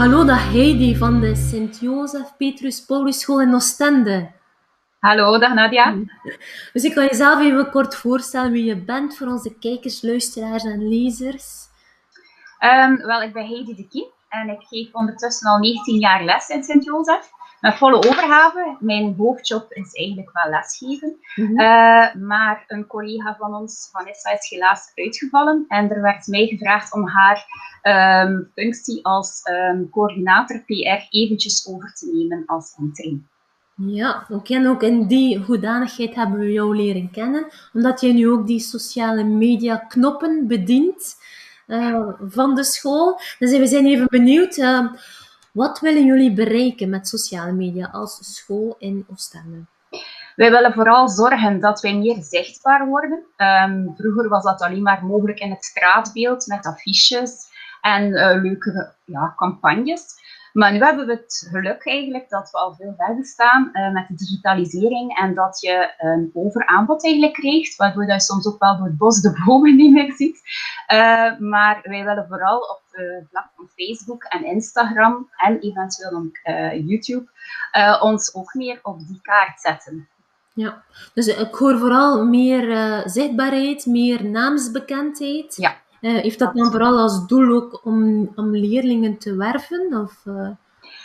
Hallo, dag Heidi van de Sint-Jozef Petrus Paulus School in Oostende. Hallo, dag Nadia. Dus ik kan jezelf even kort voorstellen wie je bent voor onze kijkers, luisteraars en lezers. Um, wel, ik ben Heidi de Kiem en ik geef ondertussen al 19 jaar les in Sint-Jozef met volle overgave. Mijn hoofdjob is eigenlijk wel lesgeven. Mm maar een collega van ons, Vanessa, is helaas uitgevallen. En er werd mij gevraagd om haar um, functie als um, coördinator PR eventjes over te nemen als interim. Ja, oké. En ook in die hoedanigheid hebben we jou leren kennen. Omdat je nu ook die sociale media knoppen bedient uh, van de school. Dus we zijn even benieuwd. Uh, wat willen jullie bereiken met sociale media als school in Oostende? Wij willen vooral zorgen dat wij meer zichtbaar worden. Um, vroeger was dat alleen maar mogelijk in het straatbeeld met affiches en uh, leuke ja, campagnes. Maar nu hebben we het geluk eigenlijk dat we al veel verder staan uh, met de digitalisering en dat je een overaanbod eigenlijk krijgt, waardoor je soms ook wel door het bos de bomen niet meer ziet. Uh, maar wij willen vooral op vlak van Facebook en Instagram en eventueel ook uh, YouTube ons ook meer op die kaart zetten. Ja, dus ik hoor vooral meer zichtbaarheid, meer naamsbekendheid. Ja. Heeft dat dan vooral als doel ook om, om leerlingen te werven? Of,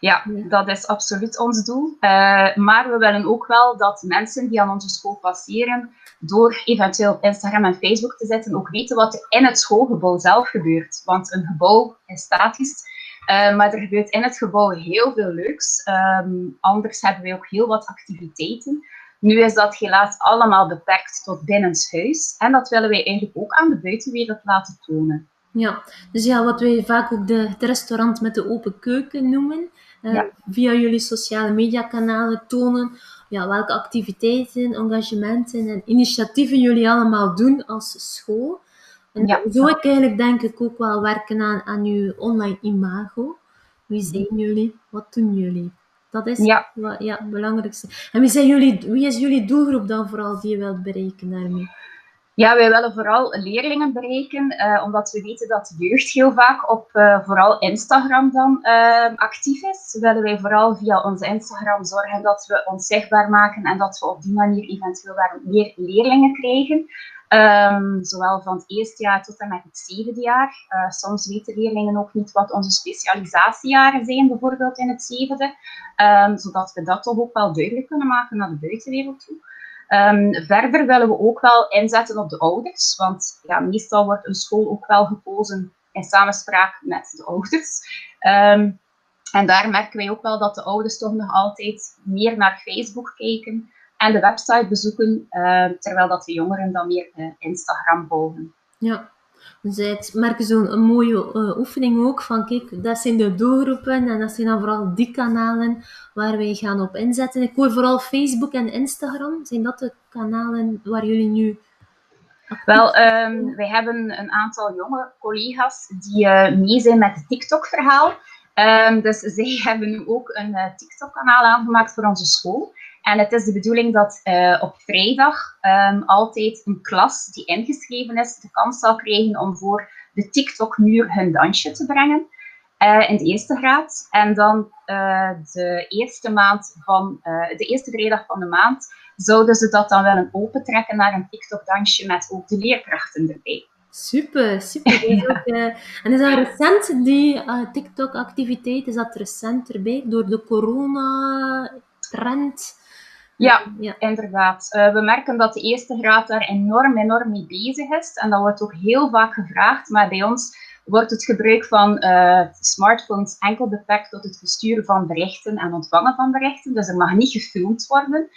ja, dat is absoluut ons doel. Uh, maar we willen ook wel dat mensen die aan onze school passeren, door eventueel op Instagram en Facebook te zetten, ook weten wat er in het schoolgebouw zelf gebeurt. Want een gebouw is statisch, maar er gebeurt in het gebouw heel veel leuks. Um, anders hebben wij ook heel wat activiteiten. Nu is dat helaas allemaal beperkt tot binnenshuis. En dat willen wij eigenlijk ook aan de buitenwereld laten tonen. Ja, dus ja, wat wij vaak ook de, het restaurant met de open keuken noemen. Uh, Via jullie sociale mediakanalen tonen ja, welke activiteiten, engagementen en initiatieven jullie allemaal doen als school. En ja. zo ik eigenlijk denk ik ook wel werken aan, aan uw online imago. Wie zijn jullie? Wat doen jullie? Dat is ja. Wat, ja, het belangrijkste. En wie, zijn jullie, wie is jullie doelgroep dan vooral die je wilt bereiken daarmee? Ja, wij willen vooral leerlingen bereiken, uh, omdat we weten dat jeugd heel vaak op uh, vooral Instagram dan uh, actief is. Willen wij vooral via onze Instagram zorgen dat we ons zichtbaar maken en dat we op die manier eventueel meer leerlingen krijgen. Um, zowel van het eerste jaar tot en met het zevende jaar. Soms weten leerlingen ook niet wat onze specialisatiejaren zijn, bijvoorbeeld in het zevende. Um, zodat we dat toch ook wel duidelijk kunnen maken naar de buitenwereld toe. Um, verder willen we ook wel inzetten op de ouders, want meestal wordt een school ook wel gekozen in samenspraak met de ouders. en daar merken wij ook wel dat de ouders toch nog altijd meer naar Facebook kijken en de website bezoeken, uh, terwijl dat de jongeren dan meer uh, Instagram volgen. Ja, dus het merken zo'n een mooie uh, oefening ook van kijk, dat zijn de doelgroepen en dat zijn dan vooral die kanalen waar wij gaan op inzetten. Ik hoor vooral Facebook en Instagram. Zijn dat de kanalen waar jullie nu wel, um, wij hebben een aantal jonge collega's die uh, mee zijn met het TikTok-verhaal. Um, dus zij hebben nu ook een uh, TikTok-kanaal aangemaakt voor onze school. En het is de bedoeling dat uh, op vrijdag um, altijd een klas die ingeschreven is de kans zal krijgen om voor de TikTok-muur hun dansje te brengen. Uh, in de eerste graad. En dan de eerste maand van de eerste vrijdag van de maand zouden ze dat dan wel opentrekken naar een TikTok-dansje met ook de leerkrachten erbij. Super, super. ook, en is dat recent, die TikTok-activiteit, is dat recent erbij door de corona-trend? Ja, ja. inderdaad. Uh, we merken dat de eerste graad daar enorm, enorm mee bezig is. En dat wordt ook heel vaak gevraagd. Maar bij ons wordt het gebruik van smartphones enkel beperkt tot het versturen van berichten en ontvangen van berichten. Dus er mag niet gefilmd worden.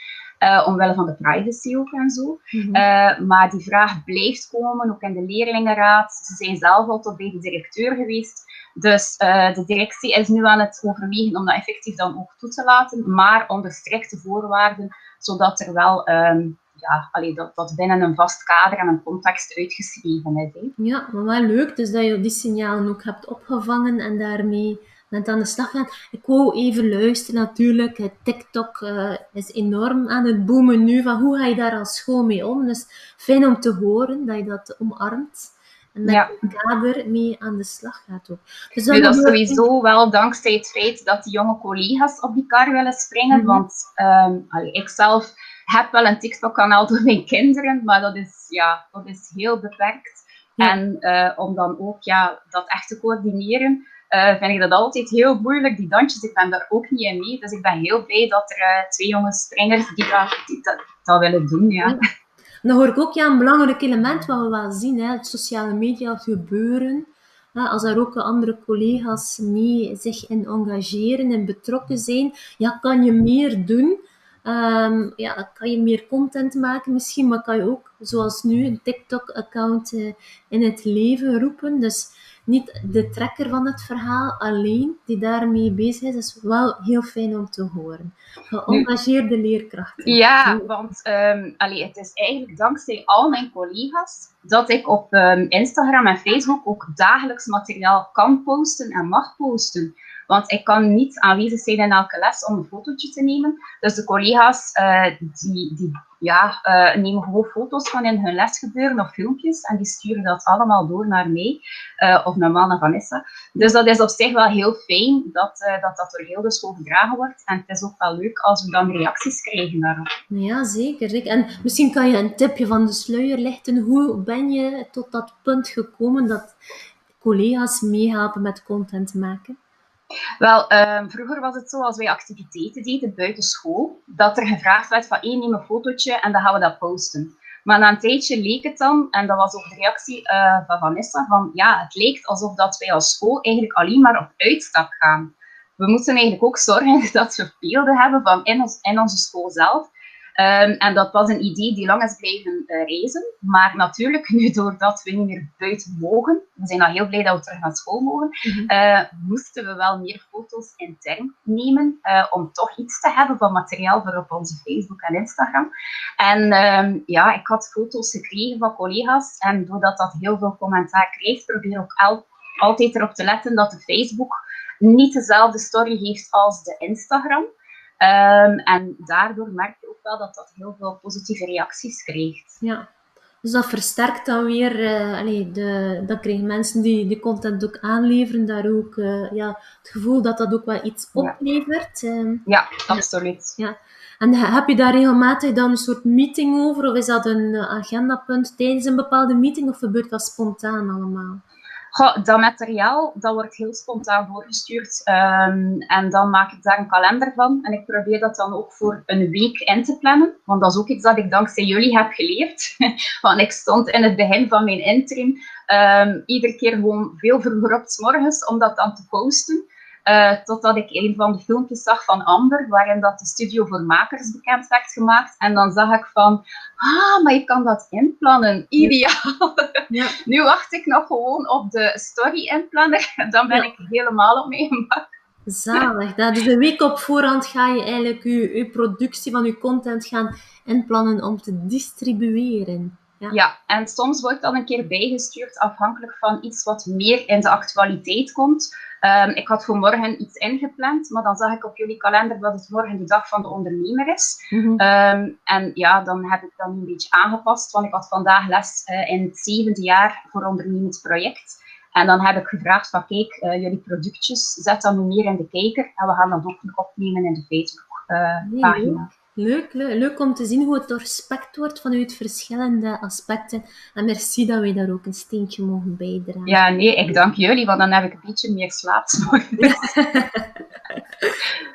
Uh, omwille van de privacy ook en zo. Mm -hmm. uh, maar die vraag blijft komen, ook in de leerlingenraad. Ze zijn zelf al tot bij de directeur geweest. Dus uh, de directie is nu aan het overwegen om dat effectief dan ook toe te laten, maar onder strikte voorwaarden, zodat er wel um, ja, allee, dat, dat binnen een vast kader en een context uitgeschreven is. Hè. Ja, maar wel leuk dus dat je die signalen ook hebt opgevangen en daarmee bent aan de slag gaan. Ik wou even luisteren natuurlijk. TikTok uh, is enorm aan het boomen nu. Van hoe ga je daar als school mee om? Dus fijn om te horen dat je dat omarmt. en met een kader mee aan de slag gaat ook. Dus dat, is sowieso wel dankzij het feit dat die jonge collega's op die kar willen springen, mhm. want um, ik zelf heb wel een TikTok-kanaal door mijn kinderen, maar dat is, ja, dat is heel beperkt. En uh, om dan ook ja, dat echt te coördineren, uh, vind ik dat altijd heel moeilijk. Die dansjes, ik ben daar ook niet in mee. Dus ik ben heel blij dat er uh, twee jonge springers die dat, die dat, dat willen doen. Ja. Dan hoor ik ook ja, een belangrijk element wat we wel zien, hè, het sociale media gebeuren. Als er ook andere collega's mee zich in engageren en betrokken zijn, ja, kan je meer doen. Um, ja, kan je meer content maken misschien, maar kan je ook, zoals nu, een TikTok-account uh, in het leven roepen. Dus niet de trekker van het verhaal alleen die daarmee bezig is, is wel heel fijn om te horen. Geëngageerde leerkrachten. Ja, want um, allee, het is eigenlijk dankzij al mijn collega's dat ik op um, Instagram en Facebook ook dagelijks materiaal kan posten en mag posten. Want ik kan niet aanwezig zijn in elke les om een fotootje te nemen. Dus de collega's uh, die, die ja, uh, nemen gewoon foto's van in hun lesgebeuren of filmpjes en die sturen dat allemaal door naar mij uh, of naar naar Vanessa. Dus dat is op zich wel heel fijn dat dat, dat door heel de school gedragen wordt. En het is ook wel leuk als we dan reacties krijgen daarop. Ja, zeker. En misschien kan je een tipje van de sluier lichten. Hoe ben je tot dat punt gekomen dat collega's meehelpen met content maken? Wel, ehm, vroeger was het zo als wij activiteiten deden buiten school, dat er gevraagd werd van één neem een fotootje en dan gaan we dat posten. Maar na een tijdje leek het dan, en dat was ook de reactie uh, van Vanessa, van ja, het leek alsof dat wij als school eigenlijk alleen maar op uitstap gaan. We moeten eigenlijk ook zorgen dat we beelden hebben van in, in onze school zelf, Um, en dat was een idee die lang is blijven uh, reizen. Maar natuurlijk, nu doordat we niet meer buiten mogen, we zijn al heel blij dat we terug naar school mogen, uh, moesten we wel meer foto's intern nemen uh, om toch iets te hebben van materiaal voor op onze Facebook en Instagram. En um, ja, ik had foto's gekregen van collega's en doordat dat heel veel commentaar kreeg, probeer ik ook altijd erop te letten dat de Facebook niet dezelfde story heeft als de Instagram. Um, en daardoor merk wel dat dat heel veel positieve reacties krijgt. Ja, dus dat versterkt dan weer, uh, allee, de, dat krijgen mensen die de content ook aanleveren, daar ook uh, ja, het gevoel dat dat ook wel iets oplevert. Ja, uh, ja absoluut. Ja. En heb je daar regelmatig dan een soort meeting over, of is dat een agendapunt tijdens een bepaalde meeting, of gebeurt dat spontaan allemaal? Dat materiaal dat wordt heel spontaan voorgestuurd um, en dan maak ik daar een kalender van en ik probeer dat dan ook voor een week in te plannen, want dat is ook iets dat ik dankzij jullie heb geleerd. want ik stond in het begin van mijn interim um, iedere keer gewoon veel vroeger op s om dat dan te posten. Uh, totdat ik een van de filmpjes zag van Amber, waarin dat de studio voor makers bekend werd gemaakt. En dan zag ik van, ah, maar je kan dat inplannen. Ideaal. Ja. nu wacht ik nog gewoon op de story inplanner. Dan ben ik helemaal op mijn gemak. Zalig. Dat dus een week op voorhand ga je eigenlijk je, je productie van je content gaan inplannen om te distribueren. Ja. ja. en soms wordt dat een keer bijgestuurd afhankelijk van iets wat meer in de actualiteit komt. Um, ik had voor morgen iets ingepland, maar dan zag ik op jullie kalender dat het morgen de dag van de ondernemer is. Mm -hmm. um, en ja, dan heb ik dat een beetje aangepast, want ik had vandaag les uh, in het zevende jaar voor ondernemend project. En dan heb ik gevraagd van kijk, uh, jullie productjes, zet dat nu meer in de kijker en we gaan dat ook opnemen in de Facebook uh, pagina. Leuk, leuk, leuk om te zien hoe het doorspekt wordt vanuit verschillende aspecten. En merci dat wij daar ook een steentje mogen bijdragen. Ja, nee, ik dank jullie, want dan heb ik een beetje meer slaap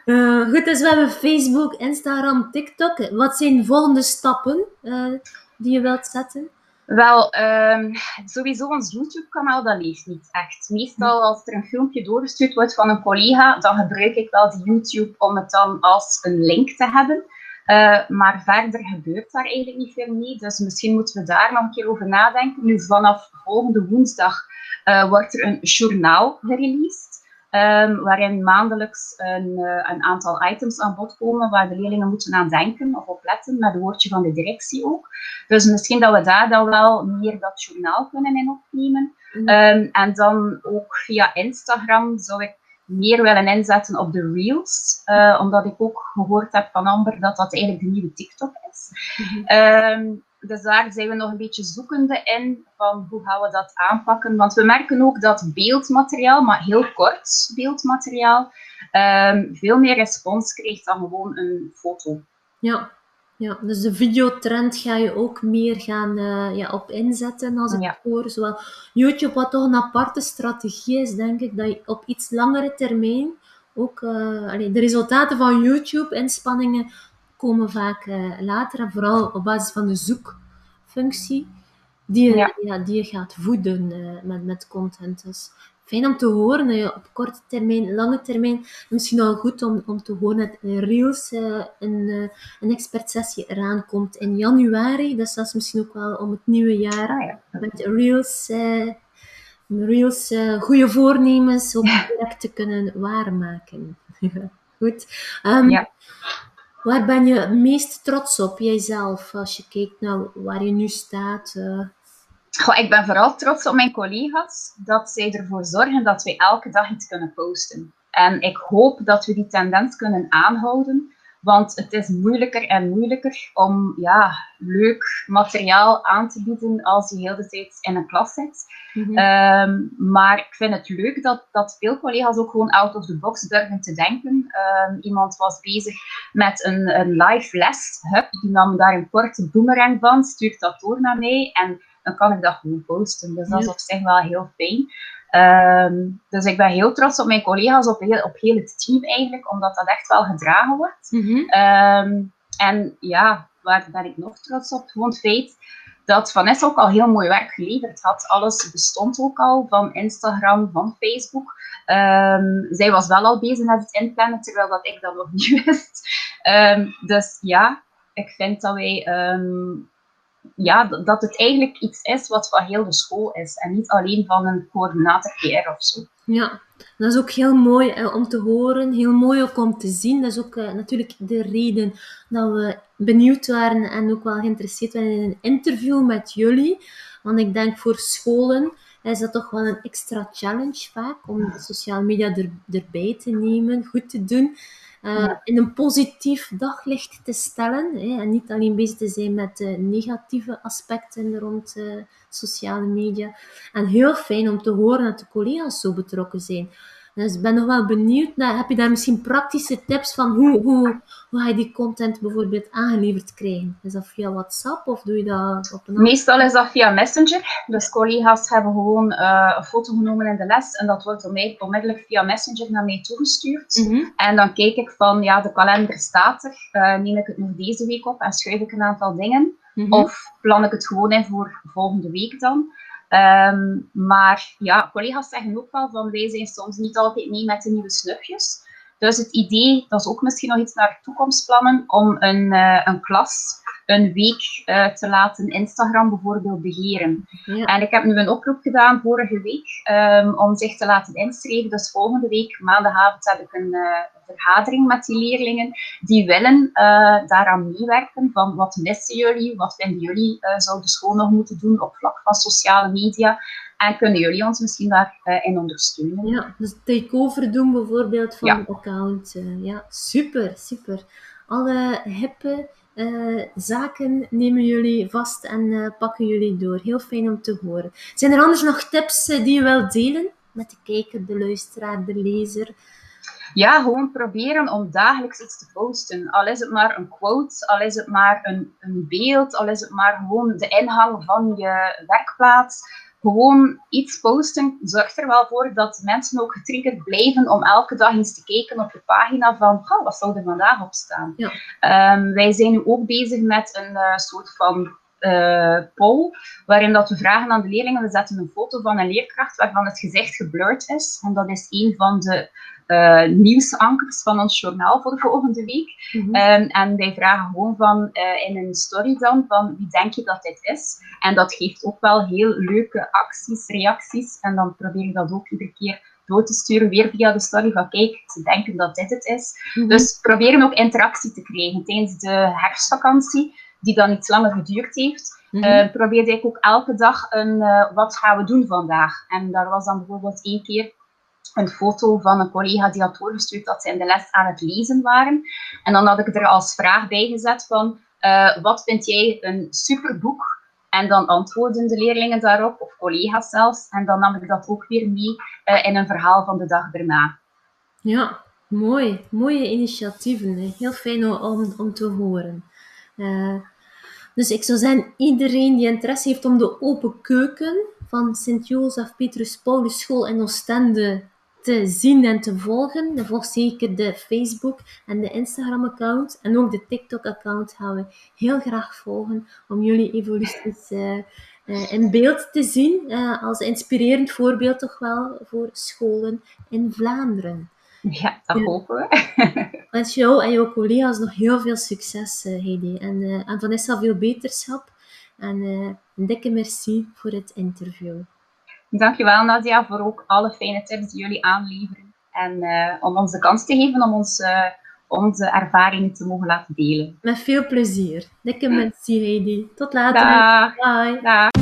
uh, goed, dus we hebben Facebook, Instagram, TikTok. Wat zijn de volgende stappen uh, die je wilt zetten? Wel, um, sowieso ons YouTube-kanaal, dat leeft niet echt. Meestal als er een filmpje doorgestuurd wordt van een collega, dan gebruik ik wel YouTube om het dan als een link te hebben. Uh, maar verder gebeurt daar eigenlijk niet veel mee. Dus misschien moeten we daar nog een keer over nadenken. Nu, vanaf volgende woensdag uh, wordt er een journaal gereleased. Um, waarin maandelijks een, uh, een, aantal items aan bod komen waar de leerlingen moeten aan denken of op letten, met een woordje van de directie ook. Dus misschien dat we daar dan wel meer dat journaal kunnen in opnemen. Mm. Um, en dan ook via Instagram zou ik meer willen inzetten op de reels. Uh, omdat ik ook gehoord heb van Amber dat dat eigenlijk de nieuwe TikTok is. Mm -hmm. um, Dus daar zijn we nog een beetje zoekende in van hoe gaan we dat aanpakken. Want we merken ook dat beeldmateriaal, maar heel kort beeldmateriaal, um, veel meer respons krijgt dan gewoon een foto. Ja, ja, dus de videotrend ga je ook meer gaan uh, ja, op inzetten als ik ja. hoor. Zowel YouTube, wat toch een aparte strategie is, denk ik, dat je op iets langere termijn ook uh, allee, de resultaten van YouTube-inspanningen komen vaak uh, later en vooral op basis van de zoekfunctie die je, ja. ja die je gaat voeden met, met content. Dus fijn om te horen je op korte termijn, lange termijn, misschien wel goed om, om te horen dat Reels uh, een, uh, een expertsessie eraan komt in januari. Dus dat is misschien ook wel om het nieuwe jaar ah, ja. met Reels, uh, Reels goede voornemens om direct te kunnen waarmaken. goed. Um, ja. Waar ben je het meest trots op, jijzelf, als je kijkt naar waar je nu staat? Goh, ik ben vooral trots op mijn collega's dat zij ervoor zorgen dat wij elke dag iets kunnen posten. En ik hoop dat we die tendens kunnen aanhouden, want het is moeilijker en moeilijker om ja, leuk materiaal aan te bieden als je heel de tijd in een klas zit. Mhm. Ehm, maar ik vind het leuk dat, dat veel collega's ook gewoon out of the box durven te denken. Um, iemand was bezig met een, een live les, Hup, die nam daar een korte boomerang van, stuurt dat door naar mij en dan kan ik dat gewoon posten. Dus dat is op zich wel heel fijn. Ehm, dus ik ben heel trots op mijn collega's, op heel, op heel het team eigenlijk, omdat dat echt wel gedragen wordt. Mhm. Ehm, en ja, waar ben ik nog trots op? Gewoon het feit dat Vanessa ook al heel mooi werk geleverd had. Alles bestond ook al, van Instagram, van Facebook. Um, zij was wel al bezig met het inplannen, terwijl dat ik dat nog niet wist. dus ja, ik vind dat wij ja, dat het eigenlijk iets is wat van heel de school is en niet alleen van een coördinator PR of zo. Ja, dat is ook heel mooi eh, om te horen, heel mooi ook om te zien. Dat is ook eh, natuurlijk de reden dat we benieuwd waren en ook wel geïnteresseerd waren in een interview met jullie. Want ik denk voor scholen is dat toch wel een extra challenge vaak om sociale media er, erbij te nemen, goed te doen. Uh, in een positief daglicht te stellen. Hè, en niet alleen bezig te zijn met de negatieve aspecten rond uh, sociale media. En heel fijn om te horen dat de collega's zo betrokken zijn. Dus ik ben nog wel benieuwd naar, heb je daar misschien praktische tips van hoe, hoe, hoe ga je die content bijvoorbeeld aangeleverd krijgen? Is dat via WhatsApp of doe je dat op een Meestal is dat via Messenger. Dus collega's hebben gewoon uh, een foto genomen in de les en dat wordt onmiddellijk via Messenger naar mij toegestuurd. Mhm. En dan kijk ik van, ja, de kalender staat er. Uh, neem ik het nog deze week op en schuif ik een aantal dingen. Mhm. Of plan ik het gewoon in voor volgende week dan. Ehm, maar ja, collega's zeggen ook wel van wij zijn soms niet altijd mee met de nieuwe snufjes. Dus het idee, dat is ook misschien nog iets naar toekomstplannen, om een, uh, een klas een week uh, te laten Instagram bijvoorbeeld beheren. Ja. En ik heb nu een oproep gedaan vorige week um, om zich te laten inschrijven. Dus volgende week, maandagavond, heb ik een uh, vergadering met die leerlingen die willen daaraan meewerken. Van wat missen jullie? Wat vinden jullie zou de school nog moeten doen op vlak van sociale media? En kunnen jullie ons misschien daarin in ondersteunen? Ja, dus takeover doen bijvoorbeeld van ja. de account. ja, super, super. Alle hippe uh, zaken nemen jullie vast en uh, pakken jullie door. Heel fijn om te horen. Zijn er anders nog tips uh, die je wilt delen met de kijker, de luisteraar, de lezer? Ja, gewoon proberen om dagelijks iets te posten. Al is het maar een quote, al is het maar een, een beeld, al is het maar gewoon de ingang van je werkplaats gewoon iets posten zorgt er wel voor dat mensen ook getriggerd blijven om elke dag eens te kijken op de pagina van oh, wat zou er vandaag op staan. Ja. Um, wij zijn nu ook bezig met een uh, soort van uh, poll, waarin dat we vragen aan de leerlingen, we zetten een foto van een leerkracht waarvan het gezicht geblurred is. En dat is een van de uh, nieuwsankers van ons journaal voor de volgende week. Mm en wij vragen gewoon van uh, in een story dan van wie denk je dat dit is? En dat geeft ook wel heel leuke acties, reacties. En dan probeer ik dat ook iedere keer door te sturen, weer via de story van kijk, ze denken dat dit het is. Mm Dus proberen ook interactie te krijgen tijdens de herfstvakantie, die dan iets langer geduurd heeft. Mm -hmm. probeerde ik ook elke dag een uh, wat gaan we doen vandaag. En daar was dan bijvoorbeeld één keer een foto van een collega die had doorgestuurd dat ze in de les aan het lezen waren. En dan had ik er als vraag bij gezet van, wat vind jij een superboek? En dan antwoorden de leerlingen daarop, of collega's zelfs. En dan nam ik dat ook weer mee in een verhaal van de dag erna. Ja, mooi. Mooie initiatieven. Heel fijn om, om te horen. dus ik zou zeggen, iedereen die interesse heeft om de open keuken van Sint-Jozef Petrus Paulus School in Oostende te zien en te volgen. Volg zeker de Facebook en de Instagram-account en ook de TikTok-account gaan we heel graag volgen om jullie evoluties uh, in beeld te zien. Uh, als inspirerend voorbeeld toch wel voor scholen in Vlaanderen. Ja, dat hopen we. Wens jou en jouw collega's nog heel veel succes, Heidi. En, en Vanessa veel beterschap. En een dikke merci voor het interview. Dankjewel Nadia voor ook alle fijne tips die jullie aanleveren. En uh, om ons de kans te geven om ons, uh, onze ervaringen te mogen laten delen. Met veel plezier. Dikke merci Heidi. Tot later. Dag. Bye. Dag.